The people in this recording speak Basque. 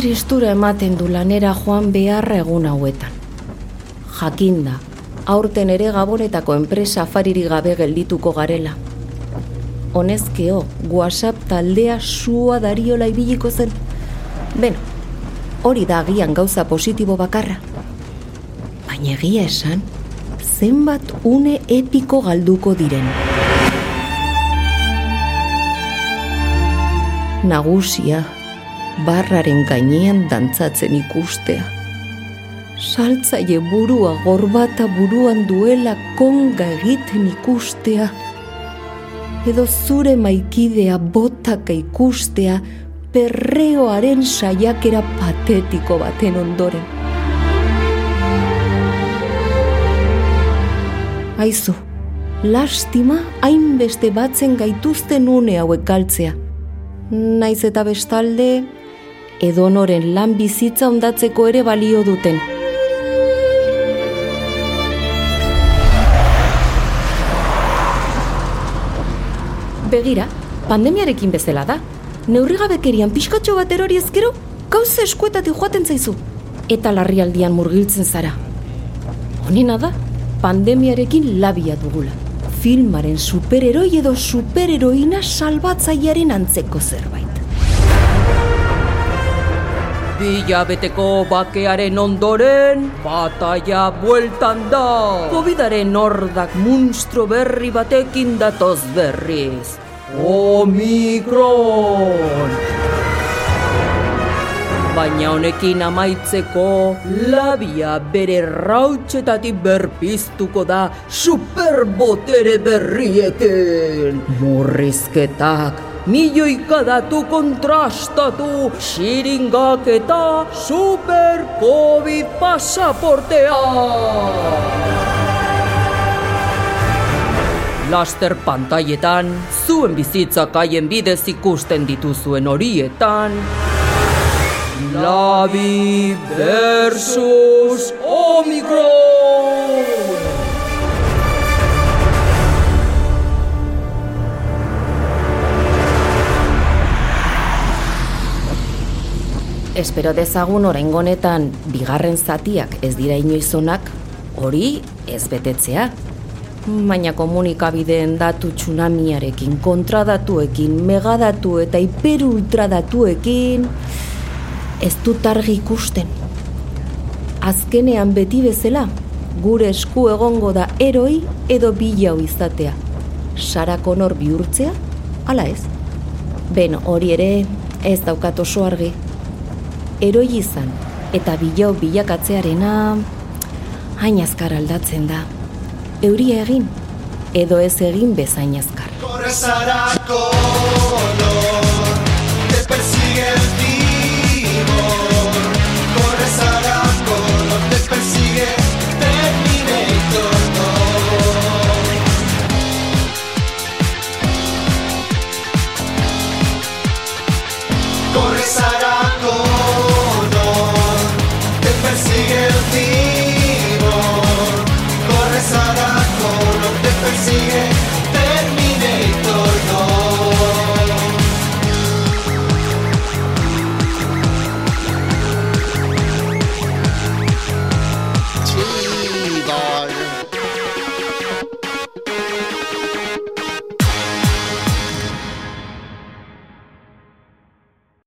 tristura ematen du lanera joan beharra egun hauetan. Jakinda, aurten ere gabonetako enpresa afaririk gabe geldituko garela. Honezkeo, WhatsApp taldea sua dariola ibiliko zen. Beno, hori da agian gauza positibo bakarra. Baina egia esan, zenbat une epiko galduko diren. Nagusia, barraren gainean dantzatzen ikustea. Saltzaile burua gorbata buruan duela konga egiten ikustea. Edo zure maikidea botaka ikustea perreoaren saiakera patetiko baten ondoren. Aizu, lastima hainbeste batzen gaituzten une hauek galtzea. Naiz eta bestalde, edonoren lan bizitza ondatzeko ere balio duten. Begira, pandemiarekin bezala da. Neurrigabekerian pixkatxo bat erori ezkero, gauza eskuetatik joaten zaizu. Eta larrialdian murgiltzen zara. Honena da, pandemiarekin labia dugula. Filmaren superheroi edo superheroina salbatzailearen antzeko zerbait. Bila beteko bakearen ondoren, bataia bueltan da. Covidaren hordak munstro berri batekin datoz berriz. Omikron! Baina honekin amaitzeko, labia bere rautxetatik berpiztuko da superbotere berriekin. Murrizketak, milioika datu kontrastatu, xiringak eta super covid pasaportea. Laster pantaietan, zuen bizitzak haien bidez ikusten dituzuen horietan, Labi versus Omicron! Espero dezagun orain honetan bigarren zatiak ez dira inoizonak, hori ez betetzea. Baina komunikabideen datu tsunamiarekin, kontradatuekin, megadatu eta hiperultradatuekin ez dut argi ikusten. Azkenean beti bezala, gure esku egongo da eroi edo bilau izatea. Sara Connor bihurtzea, ala ez? Ben hori ere ez daukat oso argi. Eroi izan eta bilau bilakatzearena hain azkar aldatzen da. Euria egin edo ez egin bezain azkar. Corre Sarah Connor, te persigue el timor. Corre Sarah Connor, te persigue Terminator 2. Corre Sarah Connor.